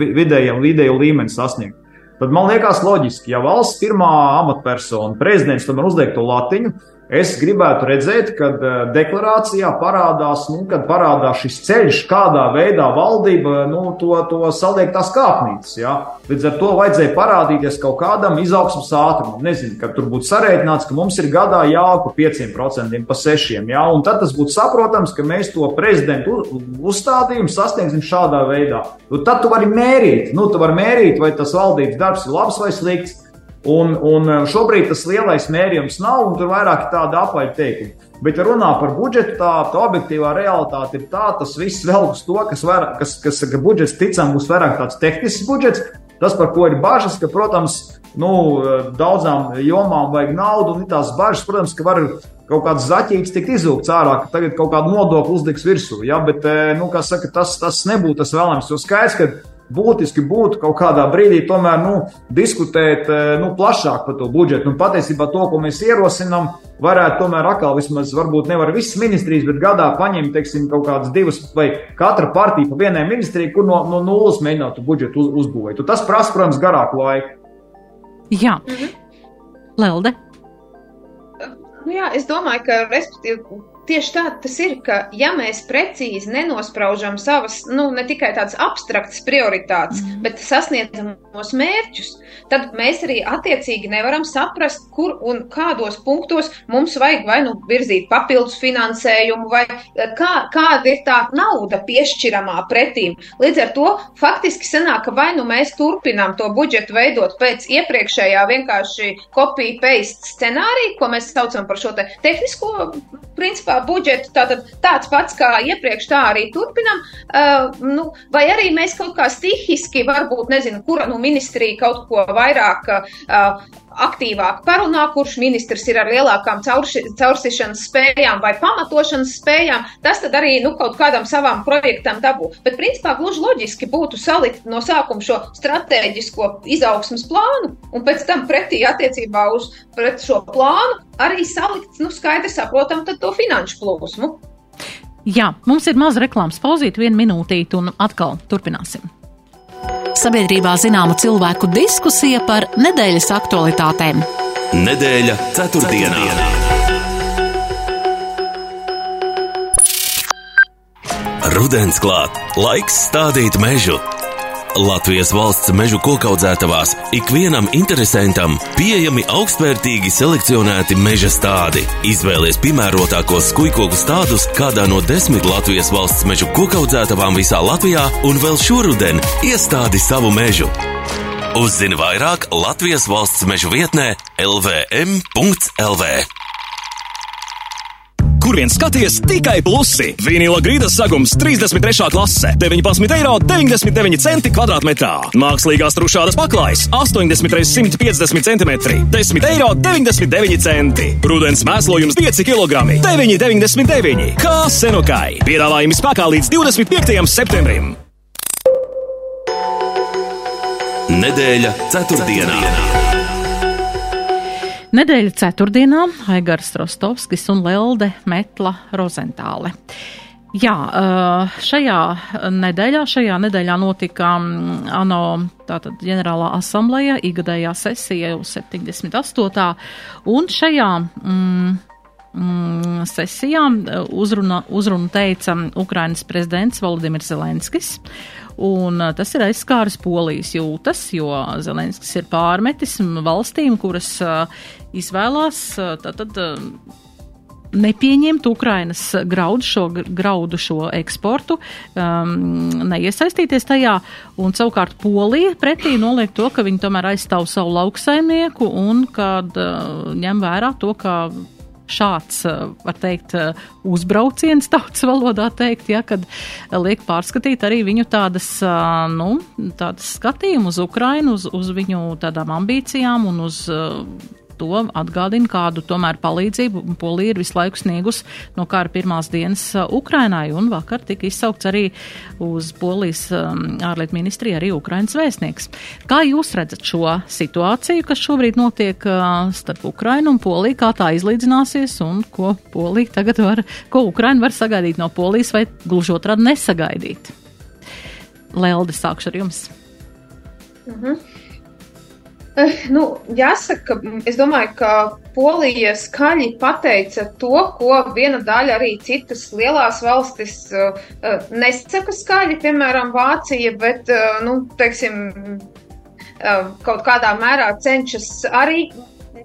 vidējiem, vidēju līmeni sasniegt. Tad man liekas loģiski, ja valsts pirmā amatpersona, prezidents, tomēr uzliek to latiņu, Es gribētu redzēt, kad eh, deklarācijā parādās, nu, kad parādās šis ceļš, kādā veidā valdība nu, to, to saliek tās kāpnītes. Ja? Līdz ar to vajadzēja parādīties kaut kādam izaugsmas ātrumam. Nezinu, ka tur būtu sarēķināts, ka mums ir gadā jāaug pa 5%, pa 6%. Ja? Un tad tas būtu saprotams, ka mēs to prezidentu uzstādījumu sasniegsim šādā veidā. Nu, tad tu vari mērīt, nu, tu vari mērīt, vai tas valdības darbs ir labs vai slikts. Un, un eh, šobrīd tas lielais mērījums nav, un tur vairāk ir tāda apaļa teikuma. Bet, ja runā par budžetu, tā, tā objektīvā realitāte ir tā, tas viss vēl uz to, kas, var, kas, kas ka budžets ticam būs vairāk tāds tehnisks budžets. Tas, par ko ir bažas, ka, protams, nu, daudzām jomām vajag naudu, un tās bažas, protams, ka var kaut kāds zaķīgs tikt izvilkts ārā, ka tagad kaut kādu nodokli uzliks virsū. Ja? Bet, eh, nu, kā saka, tas, tas nebūtu tas vēlams. Jo skaidrs, ka būtiski būtu kaut kādā brīdī tomēr nu, diskutēt eh, nu, plašāk par to budžetu. Un patiesībā to, ko mēs ierosinām, varētu tomēr atkal vismaz, varbūt nevar visas ministrijas, bet gadā paņemt, teiksim, kaut kādas divas vai katra partija pa vienai ministrijai, kur no, no nulles mēģinātu budžetu uz, uzbūvēt. Un tas prasa, protams, garāku laiku. Jā, mhm. Lelde. Nu jā, es domāju, ka respektīvi Tieši tā tas ir, ka ja mēs precīzi nenospraužam savas, nu, ne tikai tādas abstraktas prioritātes, mm. bet sasniedzamos mērķus, tad mēs arī attiecīgi nevaram saprast, kur un kādos punktos mums vajag vai nu virzīt papildus finansējumu, vai eh, kā, kāda ir tā nauda piešķiramā pretīm. Līdz ar to faktiski sanāk, ka vai nu mēs turpinām to budžetu veidot pēc iepriekšējā vienkārši copy-paste scenārija, ko mēs saucam par šo te tehnisko principā budžetu tātad tāds pats kā iepriekš, tā arī turpinam. Uh, nu, vai arī mēs kaut kā stihiski, varbūt nezinu, kura nu ministrija kaut ko vairāk uh, aktīvāk parunā, kurš ministrs ir ar lielākām caurši, caursišanas spējām vai pamatošanas spējām, tas tad arī nu, kaut kādam savam projektam dabū. Bet, principā, gluži loģiski būtu salikt no sākuma šo strateģisko izaugsmas plānu un pēc tam pretī attiecībā uz šo plānu arī salikt, nu, skaidri saprotam, to finanšu plūsmu. Jā, mums ir maza reklāmas pauzīte, viena minūtīte, un atkal turpināsim sabiedrībā zināma cilvēku diskusija par nedēļas aktualitātēm. Nedēļa ceturtdienā. Rudens klāt, laiks stādīt mežu! Latvijas valsts mežu kokaudzētavās ikvienam interesantam pieejami augstvērtīgi selekcionēti meža stādi. Izvēlies piemērotākos skujkoku stādus kādā no desmit Latvijas valsts mežu kokaudzētavām visā Latvijā un vēl šoruden iestādi savu mežu. Uzzini vairāk Latvijas valsts mežu vietnē lvm.lv. kur vien skaties, tikai plusi. Vīnila grīdas sagums 33. klase - 19 eiro 99 centi kvadrātmetrā. Mākslīgās trušādas paklājas - 80 x 150 cm - 10 eiro 99 centi. Rudens mēslojums 5 kg - 9,99. Kā senokai. Piedāvājumi spēkā līdz 25. septembrim. Nedēļa ceturtdienā. Nedēļa ceturtdienā Aigars Rostovskis un Lelde Metla Rozentāle. Jā, eh, šajā nedēļā, šajā nedēļā notika mm, ANO tātad ģenerālā asambleja, igadējā sesija jau 78. un šajā mm, mm, sesijā uzruna, uzrunu teica Ukrainas prezidents Volodimirs Zelenskis. Un tas ir aizskāris polijas jūtas, jo Zelenskis ir pārmetis valstīm, kuras uh, izvēlās tātad. Uh, nepieņemt Ukrainas graudu šo, graudu šo eksportu, um, neiesaistīties tajā, un savukārt Polija pretī noliek to, ka viņi tomēr aizstāv savu lauksaimnieku un kad uh, ņem vērā to, ka šāds, var teikt, uzbrauciens [laughs] tautas valodā teikt, ja, kad liek pārskatīt arī viņu tādas, nu, tādas skatījumu uz Ukrainu, uz, uz viņu tādām ambīcijām un uz to atgādina, kādu tomēr palīdzību Polija ir visu laiku sniegus no kara pirmās dienas uh, Ukrainai, un vakar tika izsaukts arī uz Polijas um, ārlietu ministriju arī Ukrainas vēstnieks. Kā jūs redzat šo situāciju, kas šobrīd notiek uh, starp Ukrainu un Poliju, kā tā izlīdzināsies un ko Polija tagad var, ko Ukraina var sagaidīt no Polijas vai gluži otrādi nesagaidīt? Lelde, sākšu ar jums. Mhm. Eh, nu, jāsaka, es domāju, ka Polija skaļi pateica to, ko viena daļa arī citas lielās valstis uh, nesaka skaļi, piemēram, Vācija, bet, nu, teiksim, kaut kādā mērā cenšas arī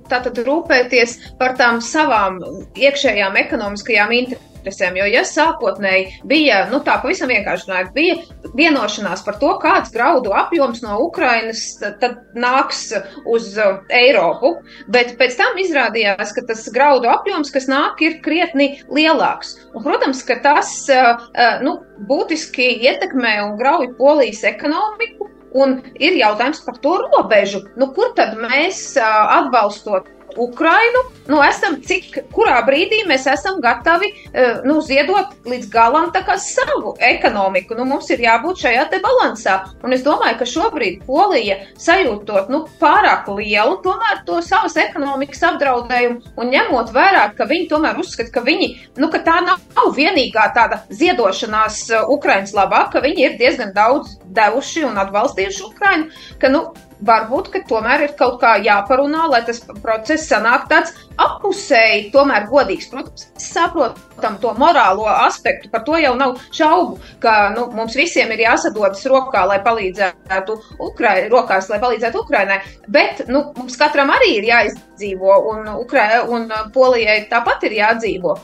tātad rūpēties par tām savām iekšējām ekonomiskajām interesēm interesēm. Jo, ja sākotnēji bija, nu tā pavisam vienkārši bija vienošanās par to, kāds graudu apjoms no Ukrainas tad nāks uz uh, Eiropu, bet pēc tam izrādījās, ka tas graudu apjoms, kas nāk, ir krietni lielāks. Un, protams, ka tas uh, uh, nu, būtiski ietekmē un grauj polijas ekonomiku. Un ir jautājums par to robežu. Nu, kur tad mēs atbalstot Ukrainu, nu, esam cik, kurā brīdī mēs esam gatavi uh, nu, ziedot līdz galam savu ekonomiku. Nu, mums ir jābūt šajā te balansā. Un es domāju, ka šobrīd Polija sajūtot nu, pārāk lielu tomēr to savas ekonomikas apdraudējumu un ņemot vērā, ka viņi tomēr uzskata, ka, viņi, nu, ka tā nav, nav vienīgā tāda ziedošanās uh, Ukraiņas labā, ka viņi ir diezgan daudz devuši un atbalstījuši Ukrainu, ka, nu, varbūt, ka tomēr ir kaut kā jāparunā, lai tas process sanāk tāds apusēji, tomēr godīgs. Protams, saprotam to morālo aspektu, par to jau nav šaubu, ka nu, mums visiem ir jāsadodas rokā, lai palīdzētu Ukrai, rokās, lai palīdzētu Ukrainai, bet nu, mums katram arī ir jāizdzīvo, un, Ukrai, un Polijai tāpat ir jādzīvo.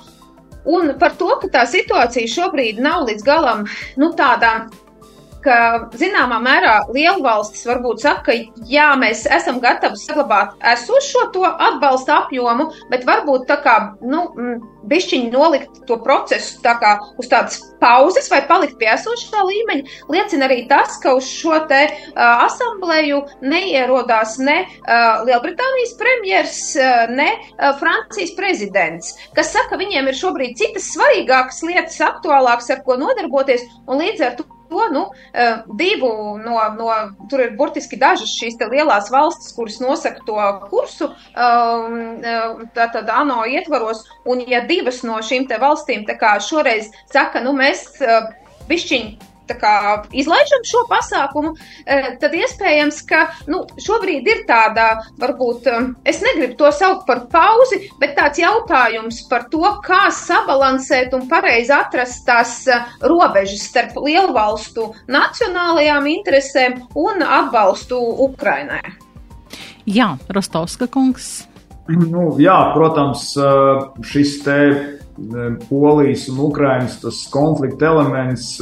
Un par to, ka tā situācija šobrīd nav līdz galam nu, tāda ka zināmā mērā lielvalstis varbūt saka, ka jā, mēs esam gatavi saglabāt esošo to atbalsta apjomu, bet varbūt tā kā, nu, bišķiņi nolikt to procesu tā kā uz tādas pauzes vai palikt pie esošā līmeņa, liecina arī tas, ka uz šo te uh, asamblēju neierodās ne uh, Lielbritānijas premjers, uh, ne uh, Francijas prezidents, kas saka, viņiem ir šobrīd citas svarīgākas lietas, aktuālākas, ar ko nodarboties, un līdz ar to to nu, eh, divu no, no, tur ir burtiski dažas šīs lielās valstis, kuras nosaka to kursu, um, eh, tātad ANO ietvaros, un ja divas no šīm te valstīm tā kā šoreiz saka, nu mēs eh, bišķiņi kā, izlaižam šo pasākumu, e, tad iespējams, ka nu, šobrīd ir tāda, varbūt, e, es negribu to saukt par pauzi, bet tāds jautājums par to, kā sabalansēt un pareizi atrast tās e, robežas starp lielvalstu nacionālajām interesēm un atbalstu Ukrainai. Jā, Rostovska kungs. Nu, jā, protams, šis te Polijas un Ukrainas konflikta elements,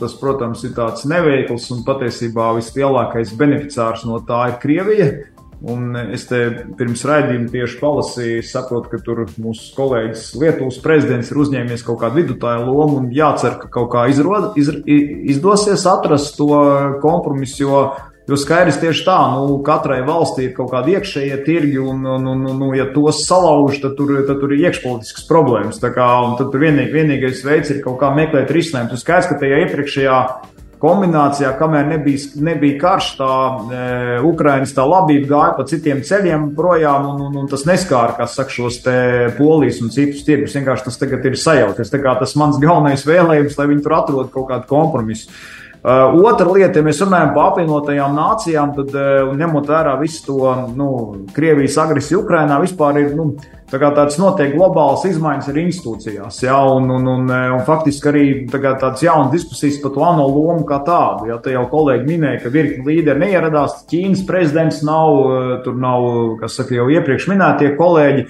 tas, protams, ir tāds neveikls un patiesībā vislielākais beneficārs no tā ir Krievija. Un es te pirms raidījuma tieši palasīju, saprotu, ka tur mūsu kolēģis Lietuvas prezidents ir uzņēmies kaut kādu vidutāju lomu un jācer, ka kaut kā izrod, iz, izdosies atrast to kompromisu, jo, jo skaidrs tieši tā, nu, katrai valstī ir kaut kādi iekšējie tirgi un, un, un, un nu, ja tos salauž, tad tur, tad tur ir iekšpolitiskas problēmas. Tā kā, un tad vienīg, vienīgais veids ir kaut kā meklēt risinājumu. Tas skaidrs, ka tajā iepriekšējā kombinācijā, kamēr nebija, nebija karš, tā e, Ukrainas tā labība gāja pa citiem ceļiem projām, un, un, un tas neskāra, kā saka, šos te polijas un citus tirgus. Vienkārši tas tagad ir sajauties. Tā kā tas mans galvenais vēlējums, lai viņi tur atrod kaut kādu kompromisu. Uh, otra lieta, ja mēs runājam par apvienotajām nācijām, tad uh, ņemot vērā visu to nu, Krievijas agresiju Ukrainā, vispār ir nu, tā tāds notiek globāls izmaiņas arī institūcijās. Ja, un, un, un, uh, un faktiski arī tā tādas jaunas diskusijas par to ANO lomu kā tādu. Ja, te jau kolēģi minēja, ka virkni līderi neieradās, Ķīnas prezidents nav, tur nav, kas saka, jau iepriekš minētie kolēģi.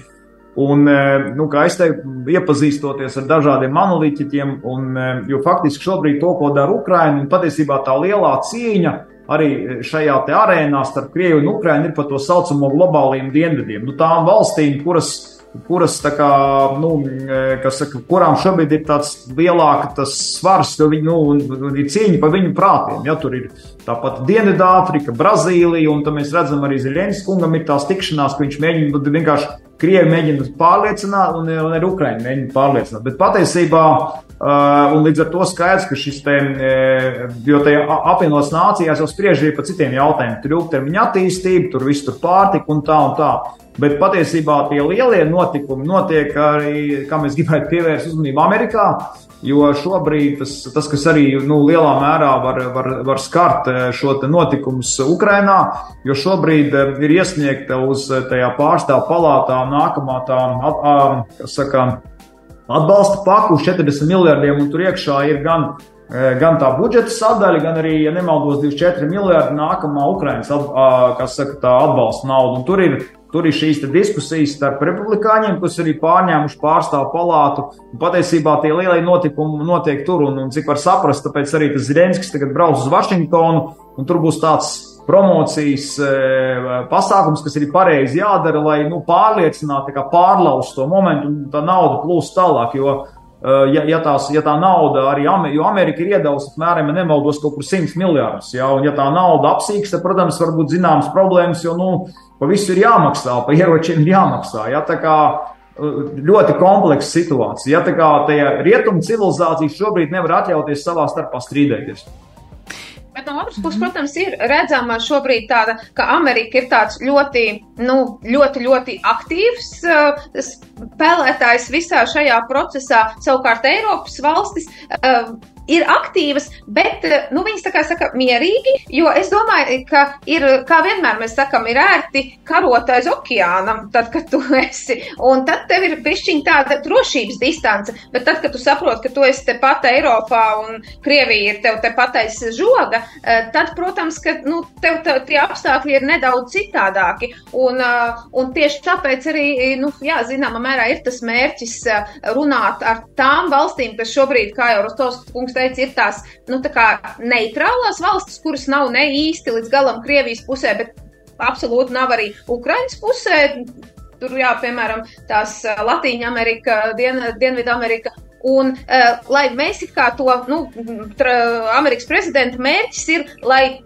Un, e, nu, kā es teiktu, iepazīstoties ar dažādiem analītiķiem, un, e, jo faktiski šobrīd to, ko dara Ukraina, un patiesībā tā lielā cīņa arī šajā arēnā starp Krieviju un Ukrainu ir par to saucamo globālajiem dienvidiem. Nu, tām valstīm, kuras kuras, kā, nu, e, saka, kurām šobrīd ir tāds lielāks svars, jo viņi, nu, ir cīņa par viņu prātiem. Ja, tur ir tāpat Dienvidāfrika, Brazīlija, un mēs redzam arī Ziļņas kungam ir tās tikšanās, ka viņš mēģina vienkārši Krievi mēģina pārliecināt, un, un arī Ukraiņi mēģina pārliecināt. Bet patiesībā, uh, un līdz ar to skaidrs, ka šis te, jo tajā apvienotās nācijās jau spriež arī par citiem jautājumiem. Tur ilgtermiņa attīstība, tur viss tur pārtika un tā un tā. Bet patiesībā tie lielie notikumi notiek arī, kā mēs gribētu pievērst uzmanību Amerikā, jo šobrīd tas, tas kas arī nu, lielā mērā var, var, var skart eh, šo notikumus Ukrainā, jo šobrīd eh, ir iesniegta uz eh, tajā pārstāvu palātā nākamā tā, kas saka, atbalsta paku uz 40 miljardiem, un tur iekšā ir gan gan tā budžeta sadaļa, gan arī, ja nemaldos, 24 miljardi nākamā Ukraiņas atbalsta nauda. Un tur ir Tur ir šīs diskusijas starp republikāņiem, kas arī pārņēmuši pārstāvu palātu. Patiesībā tie lielie notikumi notiek tur, un, un cik var saprast, tāpēc arī tas Ziedonskis tagad brauc uz Vašingtonu, un tur būs tāds promocijas e, pasākums, kas ir pareizi jādara, lai nu, pārliecinātu, kā pārlaust to momentu, un tā nauda plūst tālāk. Jo, e, ja, ja, tās, ja tā nauda arī, jo Amerika ir iedavusi apmēram, ja nemaldos, kaut kur 100 miljardus, ja, un ja tā nauda apsīks, tad, protams, var būt zināmas problēmas, jo, nu, Pa visu ir jāmaksā, pa ieročiem ir jāmaksā. Ja? Tā kā uh, ļoti kompleksa situācija. Ja? Tā kā tajā rietumu civilizācija šobrīd nevar atļauties savā starpā strīdēties. Bet no otras puses, protams, ir redzama šobrīd tāda, ka Amerika ir tāds ļoti, nu, ļoti, ļoti aktīvs uh, spēlētājs visā šajā procesā. Savukārt Eiropas valstis uh, ir aktīvas, bet eh, nu, viņas tā kā saka mierīgi, jo es domāju, ka ir, kā vienmēr mēs sakam, ir ērti karot aiz okeāna, tad, kad tu [laughs] esi, un tad tev ir pišķiņ tāda drošības distance, bet tad, kad tu saproti, ka tu esi tepat Eiropā un Krievija ir tev tepat aiz žoga, eh, tad, protams, ka, nu, tev tā, tie apstākļi ir nedaudz citādāki, un, eh, un tieši tāpēc arī, nu, jā, zināmā mērā ir tas mērķis runāt ar tām valstīm, kas šobrīd, kā jau Rostovs kungs teica, ir tās nu, tā neitrālās valstis, kuras nav ne īsti līdz galam Krievijas pusē, bet absolūti nav arī Ukraiņas pusē. Tur, jā, piemēram, tās Latīņa Amerika, Dien, Dienvidamerika Un, uh, lai mēs kā to, nu, tra, Amerikas prezidenta mērķis ir, lai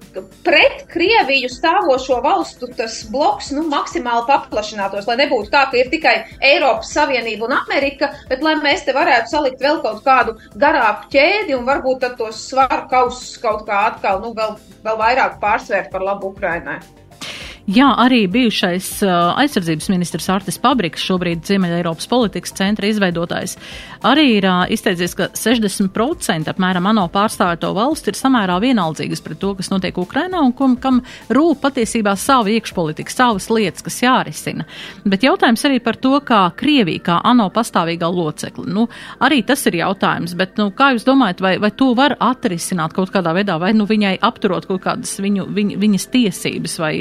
pret Krieviju stāvošo valstu tas bloks, nu, maksimāli paplašinātos, lai nebūtu tā, ka ir tikai Eiropas Savienība un Amerika, bet lai mēs te varētu salikt vēl kaut kādu garāku ķēdi un varbūt tad tos svaru kausus kaut kā atkal, nu, vēl, vēl vairāk pārsvērt par labu Ukrainai. Jā, arī bijušais uh, aizsardzības ministrs Artis Pabriks, šobrīd Ziemeļa Eiropas politikas centra izveidotājs, arī ir uh, izteicies, ka 60% apmēram ANO pārstāvēto valstu ir samērā vienaldzīgas pret to, kas notiek Ukrainā un kam, kam rūp patiesībā savu iekšpolitiku, savas lietas, kas jārisina. Bet jautājums arī par to, kā Krievija, kā ANO pastāvīgā locekla. Nu, arī tas ir jautājums, bet nu, kā jūs domājat, vai, vai to var atrisināt kaut kādā veidā, vai nu, viņai apturot kaut kādas viņu, viņ, viņas tiesības vai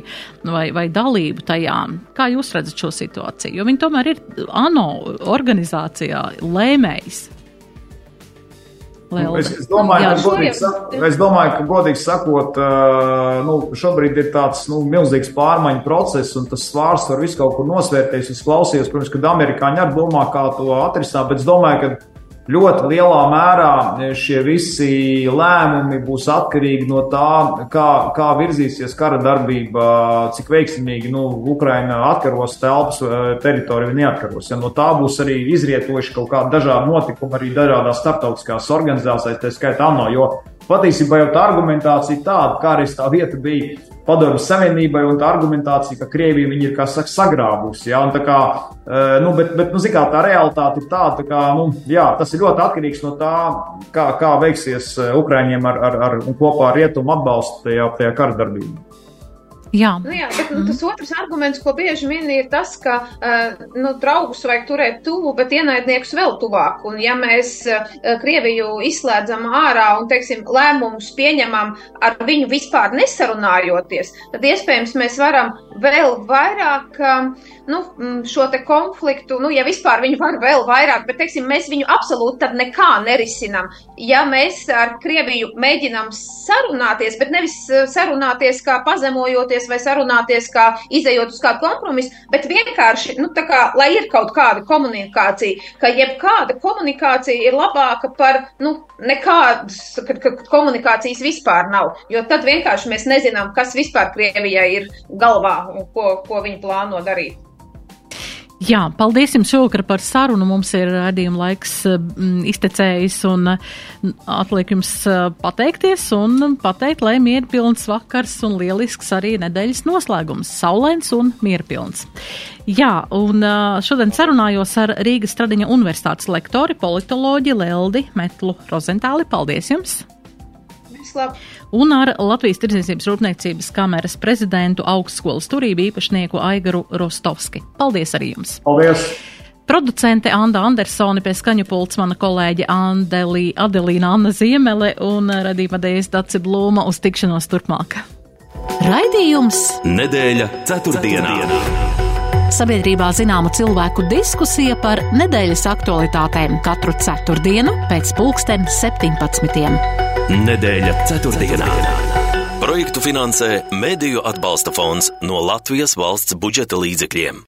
nu, vai, vai dalību tajā. Kā jūs redzat šo situāciju? Jo viņi tomēr ir ANO organizācijā lēmējs. Liela. Es, es, domāju, Jā, ka, godīgi, sa- es domāju, ka, godīgi sakot, nu, šobrīd ir tāds nu, milzīgs pārmaiņu process, un tas svārs var visu kaut kur nosvērties. Es klausījos, protams, kad amerikāņi arī domā, kā to atrisināt, bet es domāju, ka ļoti lielā mērā šie visi lēmumi būs atkarīgi no tā, kā, kā virzīsies kara darbība, cik veiksmīgi nu, Ukraina atkaros telpas eh, teritoriju vai neatkaros. Ja no tā būs arī izrietojuši kaut kādi dažādi notikumi arī dažādās starptautiskās organizācijās, tā skaitā ANO. Jo patiesībā jau tā argumentācija tāda, kā arī tā vieta bija Padomju Savienībai un tā argumentācija, ka Krievija ir, saka, sagrābusi. Ja? Un tā kā, eh, nu, bet, bet, nu, kā, tā realitāte ir tāda, tā kā, nu, jā, tas ir ļoti atkarīgs no tā, kā, kā veiksies eh, Ukraiņiem ar, ar, ar, un kopā ar rietumu atbalstu tajā, tajā kardarbībā. Jā, Nu, jā, bet nu, tas otrs arguments, ko bieži min, ir tas, ka uh, nu, draugus vajag turēt tuvu, bet ienaidniekus vēl tuvāk. Un, ja mēs uh, Krieviju izslēdzam ārā un, teiksim, lēmumus pieņemam ar viņu vispār nesarunājoties, tad iespējams mēs varam vēl vairāk uh, nu, šo te konfliktu, nu, ja vispār viņu var vēl vairāk, bet, teiksim, mēs viņu absolūti tad nekā nerisinam. Ja mēs ar Krieviju mēģinām sarunāties, bet nevis sarunāties kā pazemojoties vai sarunāties kā izējot uz kādu kompromisu, bet vienkārši, nu, tā kā, lai ir kaut kāda komunikācija, ka jebkāda komunikācija ir labāka par, nu, nekādas, kad, kad komunikācijas vispār nav, jo tad vienkārši mēs nezinām, kas vispār Krievijai ir galvā un ko, ko viņi plāno darīt. Jā, paldies jums šovakar par sarunu. Mums ir redzījuma laiks mm, iztecējis un mm, atliek jums eh, pateikties un pateikt, lai mierpilns vakars un lielisks arī nedēļas noslēgums. Saulēns un mierpilns. Jā, un eh, šodien sarunājos ar Rīgas Stradiņa universitātes lektori, politoloģi Leldi Metlu Rozentāli. Paldies jums! Vislab. un ar Latvijas Tirdzniecības Rūpniecības kameras prezidentu augstskolas turību īpašnieku Aigaru Rostovski. Paldies arī jums! Paldies! Producente Anna Andersone pie skaņu pults mana kolēģe Andelī, Adelīna Anna Ziemele un radījuma dēļas Daci Blūma uz tikšanos turpmāk. Raidījums Nedēļa ceturtdienā. Sabiedrībā zināma cilvēku diskusija par nedēļas aktualitātēm katru ceturtdienu pēc pulksten 17. Nedēļa ceturtdienā. Projektu finansē Mēdīju atbalsta fonds no Latvijas valsts budžeta līdzekļiem.